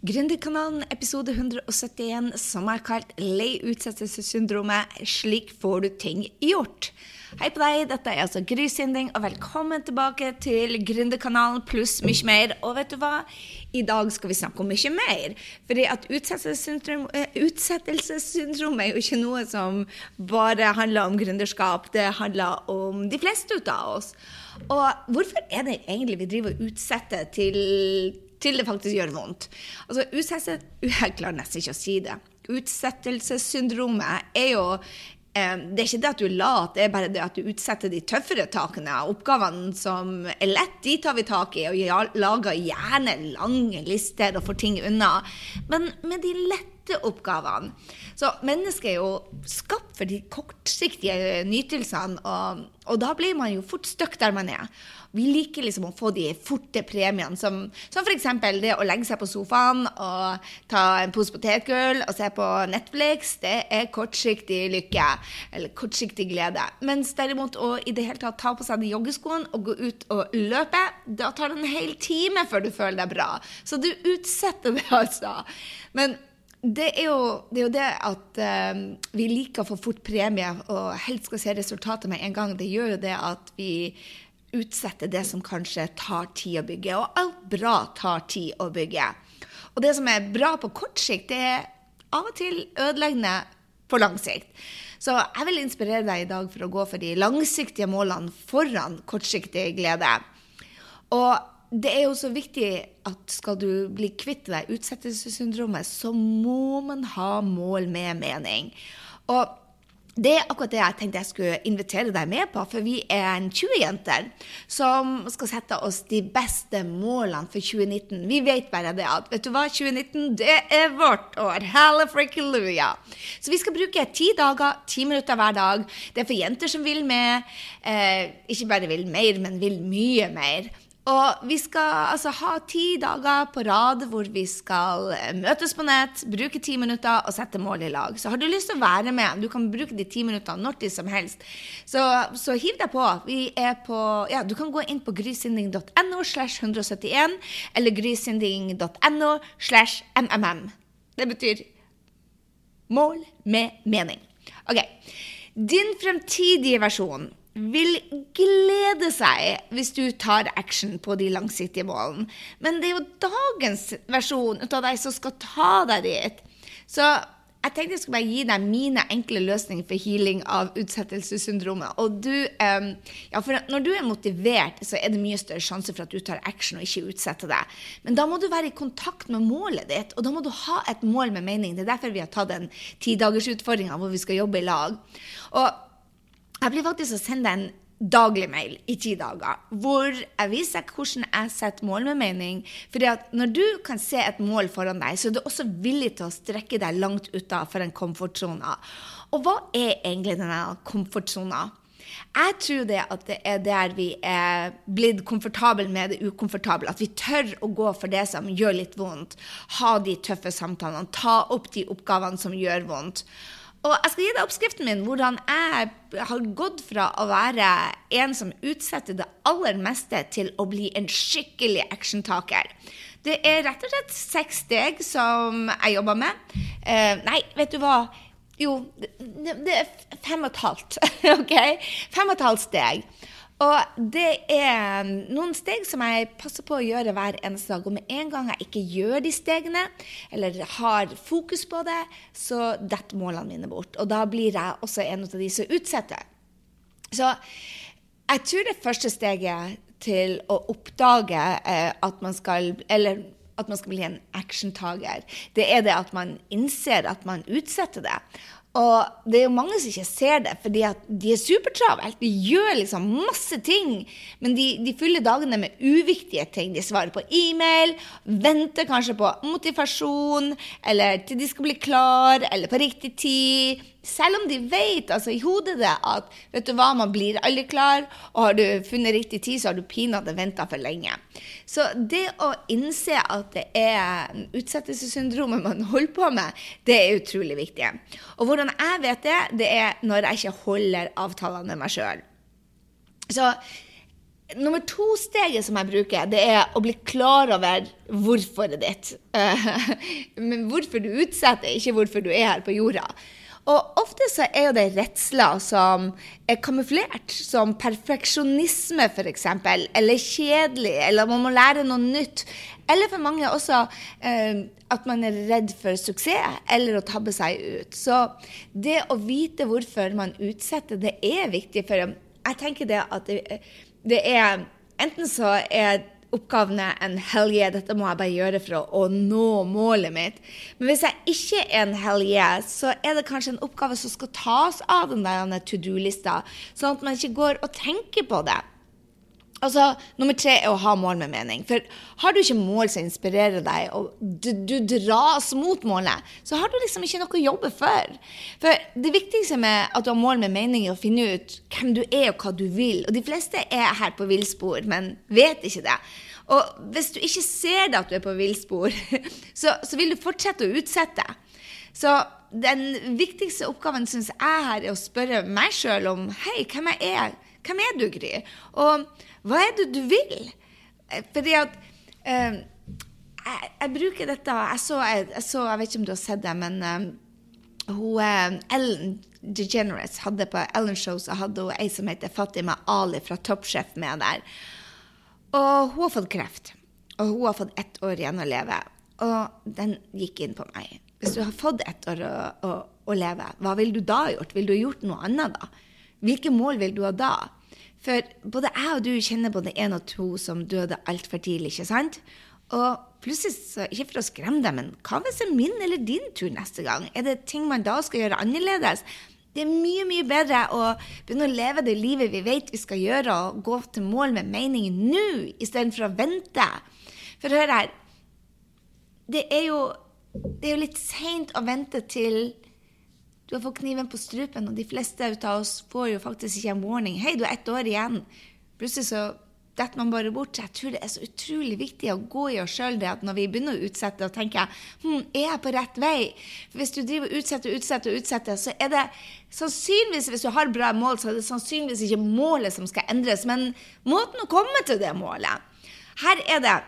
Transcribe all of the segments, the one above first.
Gründerkanalen episode 171, som er kalt 'Lei utsettelsessyndromet slik får du ting gjort'. Hei på deg, dette er altså Gry Sinding, og velkommen tilbake til Gründerkanalen pluss mye mer. Og vet du hva? I dag skal vi snakke om mye mer. Fordi at utsettelsessyndrom, eh, utsettelsessyndrom er jo ikke noe som bare handler om gründerskap. Det handler om de fleste av oss. Og hvorfor er det egentlig vi driver og utsetter til til det faktisk gjør vondt. Altså, jeg klarer nesten ikke å si det. Utsettelsessyndromet er jo eh, det er ikke det at du er lat, det er bare det at du utsetter de tøffere takene. Oppgavene som er lett, de tar vi tak i, og lager gjerne lange lister og får ting unna. Men med de lette oppgavene Så mennesket er jo skapt for de kortsiktige nytelsene, og, og da blir man jo fort stuck der man er. Vi liker liksom å få de forte premiene, som, som f.eks. det å legge seg på sofaen og ta en pose potetgull og se på Netflix. Det er kortsiktig lykke, eller kortsiktig glede. Mens derimot å i det hele tatt ta på seg de joggeskoene og gå ut og løpe, da tar det en hel time før du føler deg bra. Så du utsetter det, altså. Men det er, jo, det er jo det, at uh, vi liker å få fort premie og helst skal se resultatet med en gang. Det gjør jo det at vi utsetter det som kanskje tar tid å bygge. Og alt bra tar tid å bygge. Og det som er bra på kort sikt, det er av og til ødeleggende på lang sikt. Så jeg vil inspirere deg i dag for å gå for de langsiktige målene foran kortsiktig glede. Og det er jo så viktig at skal du bli kvitt det utsettelsessyndromet, så må man ha mål med mening. Og det er akkurat det jeg tenkte jeg skulle invitere deg med på, for vi er en 20-jenter som skal sette oss de beste målene for 2019. Vi vet bare det at vet du hva, 2019 det er vårt år. Hallelujah. Så vi skal bruke ti dager, ti minutter hver dag. Det er for jenter som vil med. Eh, ikke bare vil mer, men vil mye mer. Og vi skal altså ha ti dager på rad hvor vi skal eh, møtes på nett, bruke ti minutter og sette mål i lag. Så har du lyst til å være med, du kan bruke de ti minuttene når som helst, så, så, hiv deg på. På ja, Du kan gå inn på grysynding.no slash 171 eller grysynding.no slash mmm. Det betyr mål med mening. OK. Din fremtidige versjon vil glede seg hvis du tar action på de langsiktige målene. Men det er jo dagens versjon av deg som skal ta deg dit. Så jeg tenkte jeg skulle bare gi deg mine enkle løsninger for healing av utsettelsessyndromet. Og du, ja, for når du er motivert, så er det mye større sjanse for at du tar action og ikke utsetter deg. Men da må du være i kontakt med målet ditt, og da må du ha et mål med mening. Det er derfor vi har tatt den tidagersutfordringa hvor vi skal jobbe i lag. Og jeg blir faktisk å sende en daglig mail i ti dager, hvor jeg viser hvordan jeg setter mål med mening. Fordi at når du kan se et mål foran deg, så er du også villig til å strekke deg langt utafor en komfortsone. Og hva er egentlig denne komfortsona? Jeg tror det at det er der vi er blitt komfortable med det ukomfortable. At vi tør å gå for det som gjør litt vondt. Ha de tøffe samtalene. Ta opp de oppgavene som gjør vondt. Og jeg skal gi deg oppskriften min, hvordan jeg har gått fra å være en som utsetter det aller meste, til å bli en skikkelig actiontaker. Det er rett og slett seks steg som jeg jobber med. Eh, nei, vet du hva? Jo, det, det er fem og et halvt. OK? Fem og et halvt steg. Og det er noen steg som jeg passer på å gjøre hver eneste dag. Og med en gang jeg ikke gjør de stegene, eller har fokus på det, så detter målene mine bort. Og da blir jeg også en av de som utsetter. Så jeg tror det første steget til å oppdage eh, at man skal Eller at man skal bli en actiontaker, det er det at man innser at man utsetter det. Og det er jo mange som ikke ser det, fordi at de er supertravelt. De gjør liksom masse ting, men de, de, fyller dagene med uviktige ting. De svarer på e-mail, venter kanskje på motivasjon, eller til de skal bli klar, eller på riktig tid. Selv om de vet altså i hodet det at vet du hva, man blir aldri klar, og har du funnet riktig tid, så har du pinadø venta for lenge. Så det å innse at det er utsettelsessyndromet man holder på med, det er utrolig viktig. Og hvordan jeg vet det, det er når jeg ikke holder avtalene med meg sjøl. Så nummer to-steget som jeg bruker, det er å bli klar over hvorforet ditt. Men hvorfor du utsetter, ikke hvorfor du er her på jorda. Og ofte så er jo det redsler som er kamuflert, som perfeksjonisme f.eks., eller kjedelig, eller man må lære noe nytt. Eller for mange også eh, at man er redd for suksess, eller å tabbe seg ut. Så det å vite hvorfor man utsetter, det er viktig. For jeg tenker det at det, det er Enten så er oppgavene en hellige. Dette må jeg bare gjøre for å, nå målet mitt. Men hvis jeg ikke er en hellige, så er det kanskje en oppgave som skal tas av den der to do-lista, sånn at man ikke går og tenker på det. Altså, Nummer tre er å ha mål med mening. For har du ikke mål som inspirerer deg, og du, du, dras mot målet, så har du liksom ikke noe å jobbe for. For det viktigste med at du har mål med mening, er å finne ut hvem du er og hva du vil. Og de fleste er her på villspor, men vet ikke det. Og hvis du ikke ser det at du er på villspor, så, så vil du fortsette å utsette. Så den viktigste oppgaven syns jeg her er å spørre meg sjøl om Hei, hvem jeg er hvem er du, Gry? Og hva er det du vil? Fordi at eh, jeg, jeg, bruker dette jeg så, jeg, jeg så, jeg, vet ikke om du har sett det, men um, hun, eh, Ellen DeGeneres hadde på Ellen Show så hadde hun ei som heter Fatima Ali fra Toppsjef med der. Og hun har fått kreft. Og hun har fått ett år igjen å leve. Og den gikk inn på meg. Hvis du har fått ett år å, å, å leve, hva ville du da gjort? Ville du gjort noe annet da? Hvilke mål vil du ha da? For både jeg og du kjenner både én og to som døde altfor tidlig, ikke sant? Og plutselig, så, ikke for å skremme deg, men hva hvis det er min eller din tur neste gang? Er det ting man da skal gjøre annerledes? Det er mye mye bedre å begynne å leve det livet vi vet vi skal gjøre, og gå til mål med mening nå, istedenfor å vente. For hør her, det er jo, det er jo litt seint å vente til du har fått kniven på strupen, og de fleste av oss får jo faktisk ikke en warning. 'Hei, du har ett år igjen.' Plutselig så detter man bare bort. Jeg tror det er så utrolig viktig å gå i oss sjøl det at når vi begynner å utsette, og tenker hm, 'Er jeg på rett vei?' For Hvis du driver og utsetter og utsetter, og utsetter, så er det sannsynligvis, hvis du har bra mål, så er det sannsynligvis ikke målet som skal endres, men måten å komme til det målet. Her er det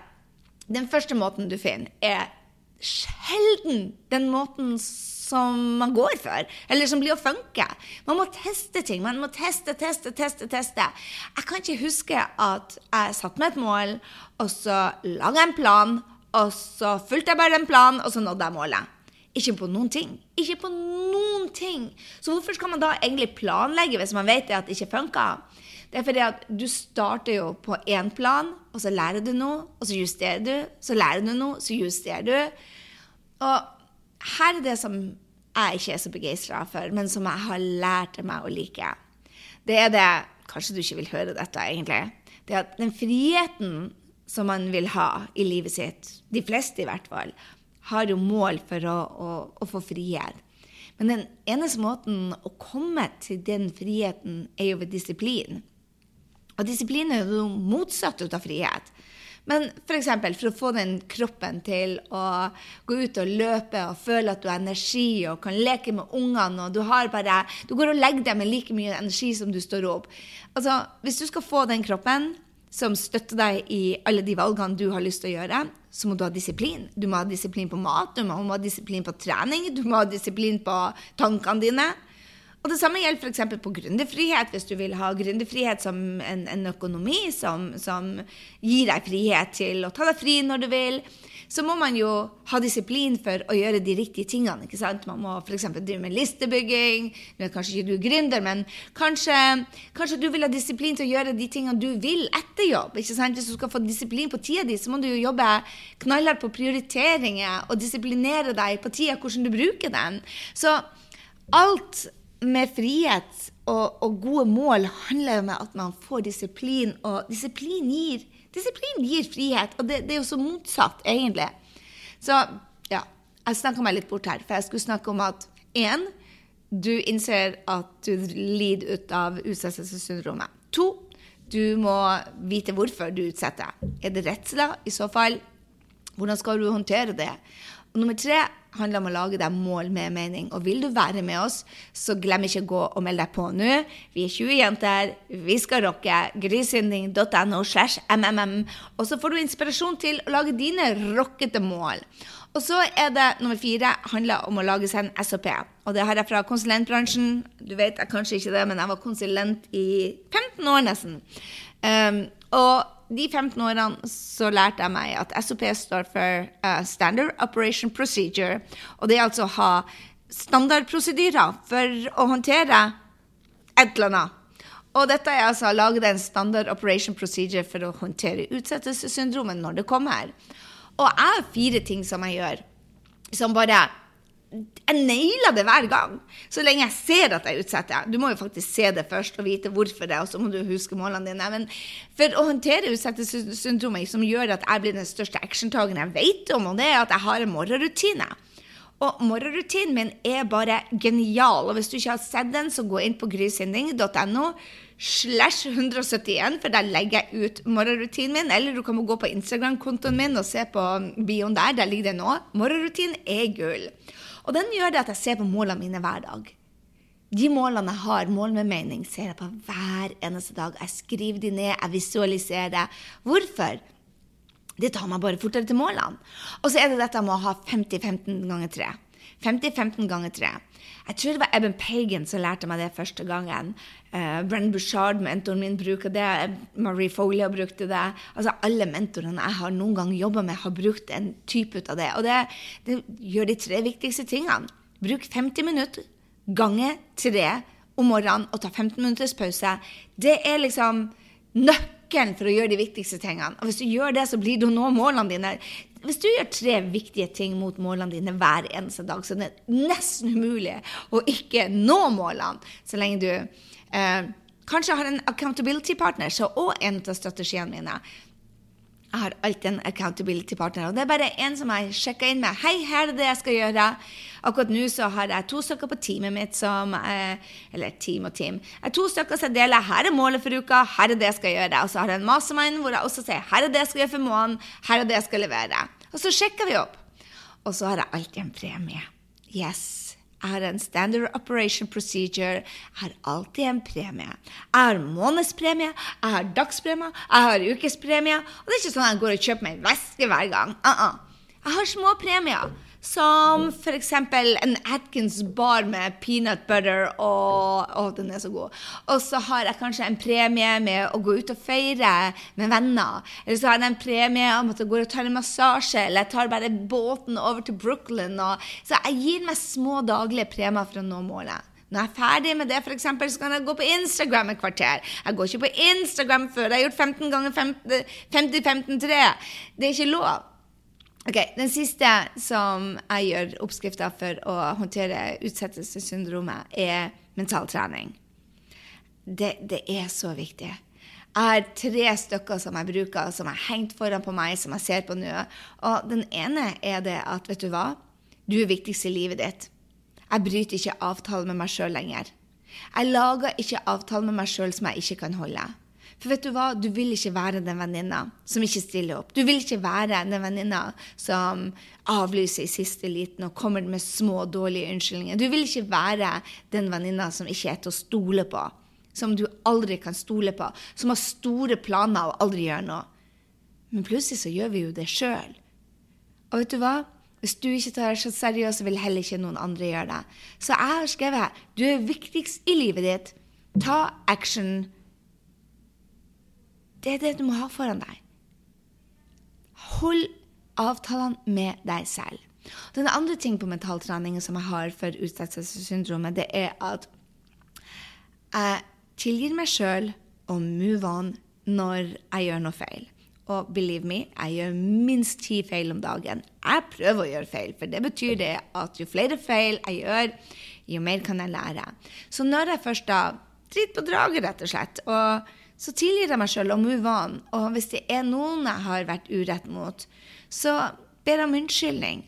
Den første måten du finner, er sjelden den måten som man går for, eller som blir å funke. Man må teste ting. Man må teste, teste, teste. teste. Jeg kan ikke huske at jeg satte meg et mål, og så laga jeg en plan, og så fulgte jeg bare den planen, og så nådde jeg målet. Ikke på noen ting. Ikke på noen ting. Så hvorfor skal man da egentlig planlegge hvis man vet at det ikke funker? Det er fordi at du starter jo på én plan, og så lærer du noe, og så justerer du, så lærer du noe, så justerer du. Og her er det som jeg ikke er så begeistra for, men som jeg har lært meg å like. Det er det Kanskje du ikke vil høre dette, egentlig. Det er at den friheten som man vil ha i livet sitt, de fleste i hvert fall, har jo mål for å, å, å få frihet. Men den eneste måten å komme til den friheten er jo ved disiplin. Og disiplin er jo motsatt av frihet. Men f.eks. For, for å få den kroppen til å gå ut og løpe og føle at du har energi og kan leke med ungene, og du har bare Du går og legger deg med like mye energi som du står opp. Altså, hvis du skal få den kroppen som støtter deg i alle de valgene du har lyst til å gjøre, så må du ha disiplin. Du må ha disiplin på mat, du må ha disiplin på trening, du må ha disiplin på tankene dine. Og Det samme gjelder f.eks. på gründerfrihet. Hvis du vil ha gründerfrihet som en, en økonomi som, som, gir deg frihet til å ta deg fri når du vil, så må man jo ha disiplin for å gjøre de riktige tingene. ikke sant? Man må f.eks. drive med listebygging. Nå kanskje ikke du gründer, men kanskje, kanskje, du vil ha disiplin til å gjøre de tingene du vil etter jobb. ikke sant? Hvis du skal få disiplin på tida di, så må du jo jobbe knallhardt på prioriteringer og disiplinere deg på tida, hvordan du bruker den. Så alt med frihet og, og, gode mål handler jo om at man får disiplin, og disiplin gir, disiplin gir frihet. Og det, det, er jo så motsatt, egentlig. Så ja, jeg snakka meg litt bort her, for jeg skulle snakke om at én, du innser at du lider ut av utsettelsessyndromet. To, du må vite hvorfor du utsetter. Er det redsler? I så fall, hvordan skal du håndtere det? Nummer tre handler om å lage deg mål med mening. Og vil du være med oss, så glem ikke å gå og melde deg på nå. Vi er 20 jenter, vi skal rocke. Grishynding.no. Og så får du inspirasjon til å lage dine rockete mål. Og så er det nummer fire handler om å lage seg en SOP. Og det har jeg fra konsulentbransjen. Du vet jeg kanskje ikke det, men jeg var konsulent i 15 år nesten. Um, og de 15 årene så lærte jeg meg at SOP står for uh, Standard Operation Procedure. Og det er altså å ha standardprosedyrer for å håndtere et eller annet. Og dette er altså å lage en standard operation procedure for å håndtere utsettelsessyndromet når det kommer. Og jeg har fire ting som jeg gjør, som bare jeg nailer det hver gang. Så lenge jeg ser at jeg utsetter. Du må jo faktisk se det først og vite hvorfor det, og så må du huske målene dine. Men for å håndtere utsettelsessyndromet, som gjør at jeg blir den største actiontakeren jeg vet om, og det er at jeg har en morgenrutine. Og morgenrutinen min er bare genial. Og hvis du ikke har sett den, så gå inn på grysynding.no slash 171, for der legger jeg ut morgenrutinen min. Eller du kan gå på Instagram-kontoen min og se på bioen der. Der ligger det nå. Morgenrutinen er gull. Og den gjør det at jeg ser på målene mine hver dag. De målene jeg har, mål med mening, ser jeg på hver eneste dag. Jeg skriver de ned, jeg visualiserer. Hvorfor? Det tar meg bare fortere til målene. Og så er det dette med å ha 50-15 ganger 3. 50-15 ganger 3. Jeg tror det var Eben Pagan som lærte meg det første gangen. Uh, Brenn Bushard, mentoren min, bruker det. Marie Folia brukte det. Altså Alle mentorene jeg har noen gang jobba med, har brukt en type ut av det. Og det, det gjør de tre viktigste tingene. Bruk 50 minutter ganger tre om morgenen og ta 15 minutters pause. Det er liksom nøkkelen for å gjøre de viktigste tingene. Og hvis du gjør det, så blir du nå målene dine. Hvis du gjør tre viktige ting mot målene dine hver eneste dag, så er det nesten umulig å ikke nå målene, så lenge du eh, kanskje har en accountability partner. Så også en av strategiene mine jeg har alltid en accountability partner. Og det er bare en som jeg sjekker inn med. 'Hei, her er det jeg skal gjøre.' Akkurat nå så har jeg to stykker på teamet mitt som eh, Eller team og team. Jeg har to stykker som deler 'Her er målet for uka. Her er det jeg skal gjøre.' Og så har jeg en mastermind hvor jeg også sier 'Her er det jeg skal gjøre for måneden. Her er det jeg skal levere.' Og så sjekker vi opp. Og så har jeg alltid en premie. Yes. Jeg har en standard operation procedure. Jeg har alltid en premie. Jeg har månedspremie, jeg har dagspremie, jeg har ukespremie. Og det er ikke sånn at jeg går og kjøper meg en veske hver gang. Uh -uh. Jeg har små premier. Som f.eks. en Atkins bar med peanut butter og Å, den er så god. Og så har jeg kanskje en premie med å gå ut og feire med venner. Eller så har jeg en premie om at jeg går og tar en massasje, eller jeg tar bare båten over til Brooklyn. Og, så jeg gir meg små daglige premier for å nå målet. Når jeg er ferdig med det, for eksempel, så kan jeg gå på Instagram et kvarter. Jeg går ikke på Instagram før jeg har gjort 15 ganger 50-15-3. Det er ikke lov. Ok, Den siste som jeg gjør oppskrifta for å håndtere utsettelsessyndromet, er mentaltrening. Det, det, er så viktig. Jeg har tre stykker som jeg bruker, som er hengt foran på meg, som jeg ser på nå. Og den ene er det at, vet du hva, du er viktigst i livet ditt. Jeg bryter ikke avtale med meg sjøl lenger. Jeg lager ikke avtale med meg sjøl som jeg ikke kan holde. For vet du hva, du vil ikke være den venninna som ikke stiller opp. Du vil ikke være den venninna som avlyser i siste liten og kommer med små, dårlige unnskyldninger. Du vil ikke være den venninna som ikke er til å stole på. Som du aldri kan stole på. Som har store planer og aldri gjør noe. Men plutselig så gjør vi jo det sjøl. Og vet du hva? Hvis du ikke tar det så seriøst, så vil heller ikke noen andre gjøre det. Så jeg har skrevet du er viktigst i livet ditt. Ta action det er det du må ha foran deg. Hold avtalene med deg selv. Den andre ting på mentaltrening som jeg har for utsettelsessyndromet, det er at jeg tilgir meg sjøl og move on når jeg gjør noe feil. Og believe me, jeg gjør minst ti feil om dagen. Jeg prøver å gjøre feil, for det betyr det at jo flere feil jeg gjør, jo mer kan jeg lære. Så når jeg først da driter på draget, rett og slett, og så tilgir jeg meg sjøl og move on. Og hvis det er noen jeg har vært urett mot, så ber jeg om unnskyldning.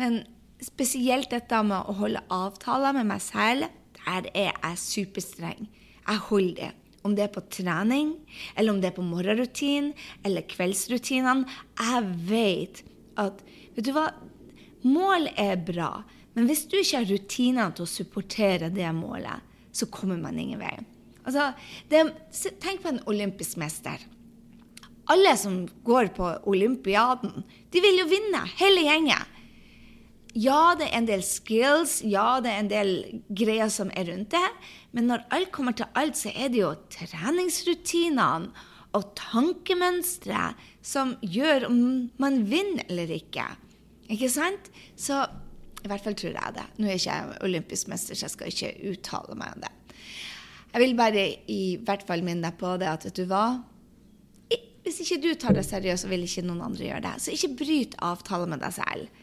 Men spesielt dette med å holde avtaler med meg selv, der er jeg superstreng. Jeg holder det. Om det er på trening, eller om det er på morgenrutinen eller kveldsrutinene. Jeg vet at Vet du hva? Mål er bra, men hvis du ikke har rutiner til å supportere det målet, så kommer man ingen vei. Altså, det, tenk på en olympisk mester. Alle som går på olympiaden, de vil jo vinne, hele gjengen. Ja, det er en del skills, ja, det er en del greier som er rundt det, men når alt kommer til alt, så er det jo treningsrutinene og tankemønstre som gjør om man vinner eller ikke. Ikke sant? Så i hvert fall tror jeg det. Nå er jeg ikke olympisk mester, så jeg skal ikke uttale meg om det. Jeg vil bare i hvert fall minne deg på det at vet du hva? Hvis ikke du tar det seriøst, så vil ikke noen andre gjøre det. Så ikke bryt avtale med deg selv.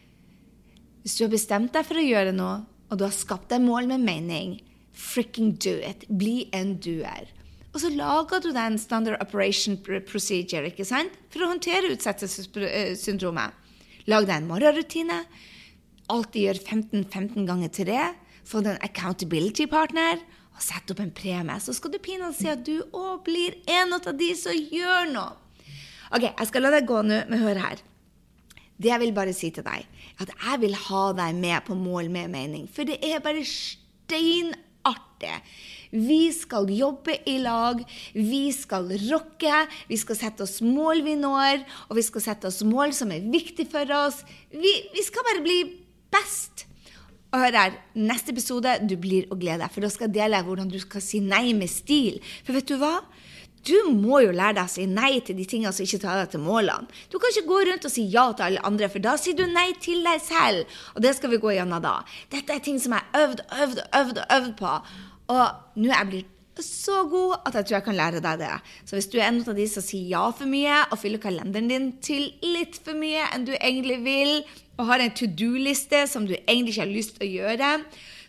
Hvis du har bestemt deg for å gjøre noe, og du har skapt deg mål med mening, fricking do it. Bli en doer. Og så lager du deg en standard operation procedure ikke sant? for å håndtere utsettelsessyndromet. Lag deg en morgenrutine. Alltid gjør 15-15 ganger til det. Få deg en accountability partner. Og setter opp en premie. Så skal du pinadø si at du òg blir en av de som gjør noe. Ok, jeg skal la deg gå nå, men hør her. Det jeg vil bare si til deg, at jeg vil ha deg med på Mål med mening. For det er bare steinartig. Vi skal jobbe i lag, vi skal rocke, vi skal sette oss mål vi når, og vi skal sette oss mål som er viktig for oss. Vi, vi skal bare bli best. Og hør her, neste episode du blir å glede deg, for da skal jeg dele hvordan du skal si nei med stil. For vet du hva? Du må jo lære deg å si nei til de tingene som ikke tar deg til målene. Du kan ikke gå rundt og si ja til alle andre, for da sier du nei til deg selv. Og det skal vi gå gjennom da. Dette er ting som jeg har øvd og øvd og øvd, øvd på. Og nå er jeg blitt så god at jeg tror jeg kan lære deg det. Så hvis du er en av de som sier ja for mye, og fyller kalenderen din til litt for mye enn du egentlig vil, og har en to do-liste som du egentlig ikke har lyst til å gjøre,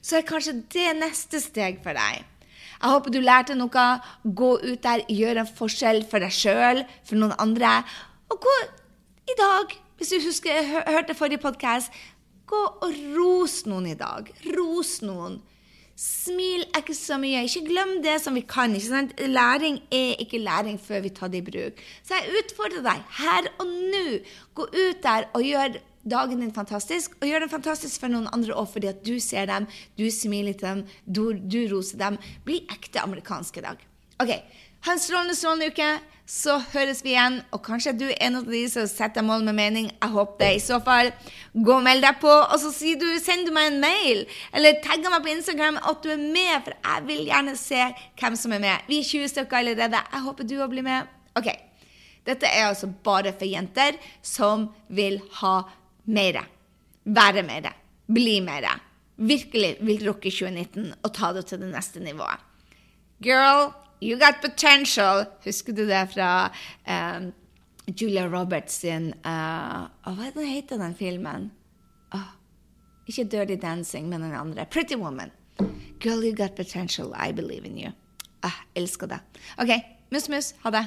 så er kanskje det neste steg for deg. Jeg håper du lærte noe. Gå ut der, gjør en forskjell for deg sjøl, for noen andre. Og gå i dag, hvis du husker, hørte forrige podkast, gå og ros noen i dag. Ros noen. Smil ikke så mye. Ikke glem det som vi kan. Læring er ikke læring før vi tar det i bruk. Så jeg utfordrer deg her og nå. Gå ut der og gjør dagen din fantastisk, og gjør den fantastisk for noen andre òg, fordi at du ser dem, du smiler til dem, du, du roser dem. Bli ekte amerikansk i dag. OK. Ha en strålende, strålende uke. Så høres vi igjen. Og kanskje du er en av de som setter mål med mening. Jeg håper det. I så fall, gå og meld deg på, og så du, sender du meg en mail. Eller tagger meg på Instagram at du er med, for jeg vil gjerne se hvem som er med. Vi er 20 stykker allerede. Jeg håper du òg blir med. OK. Dette er altså bare for jenter som vil ha mer. Være mer. Bli mer. Virkelig vil rocke 2019 og ta det til det neste nivået. Girl, you got potential. Husker du det fra um, Julia Roberts sin uh, oh, Hva heter den filmen? Oh, ikke Dirty Dancing, men den andre. Pretty Woman. Girl, you got potential. I believe in you. Ah, elsker det. OK, mus-mus. Ha det.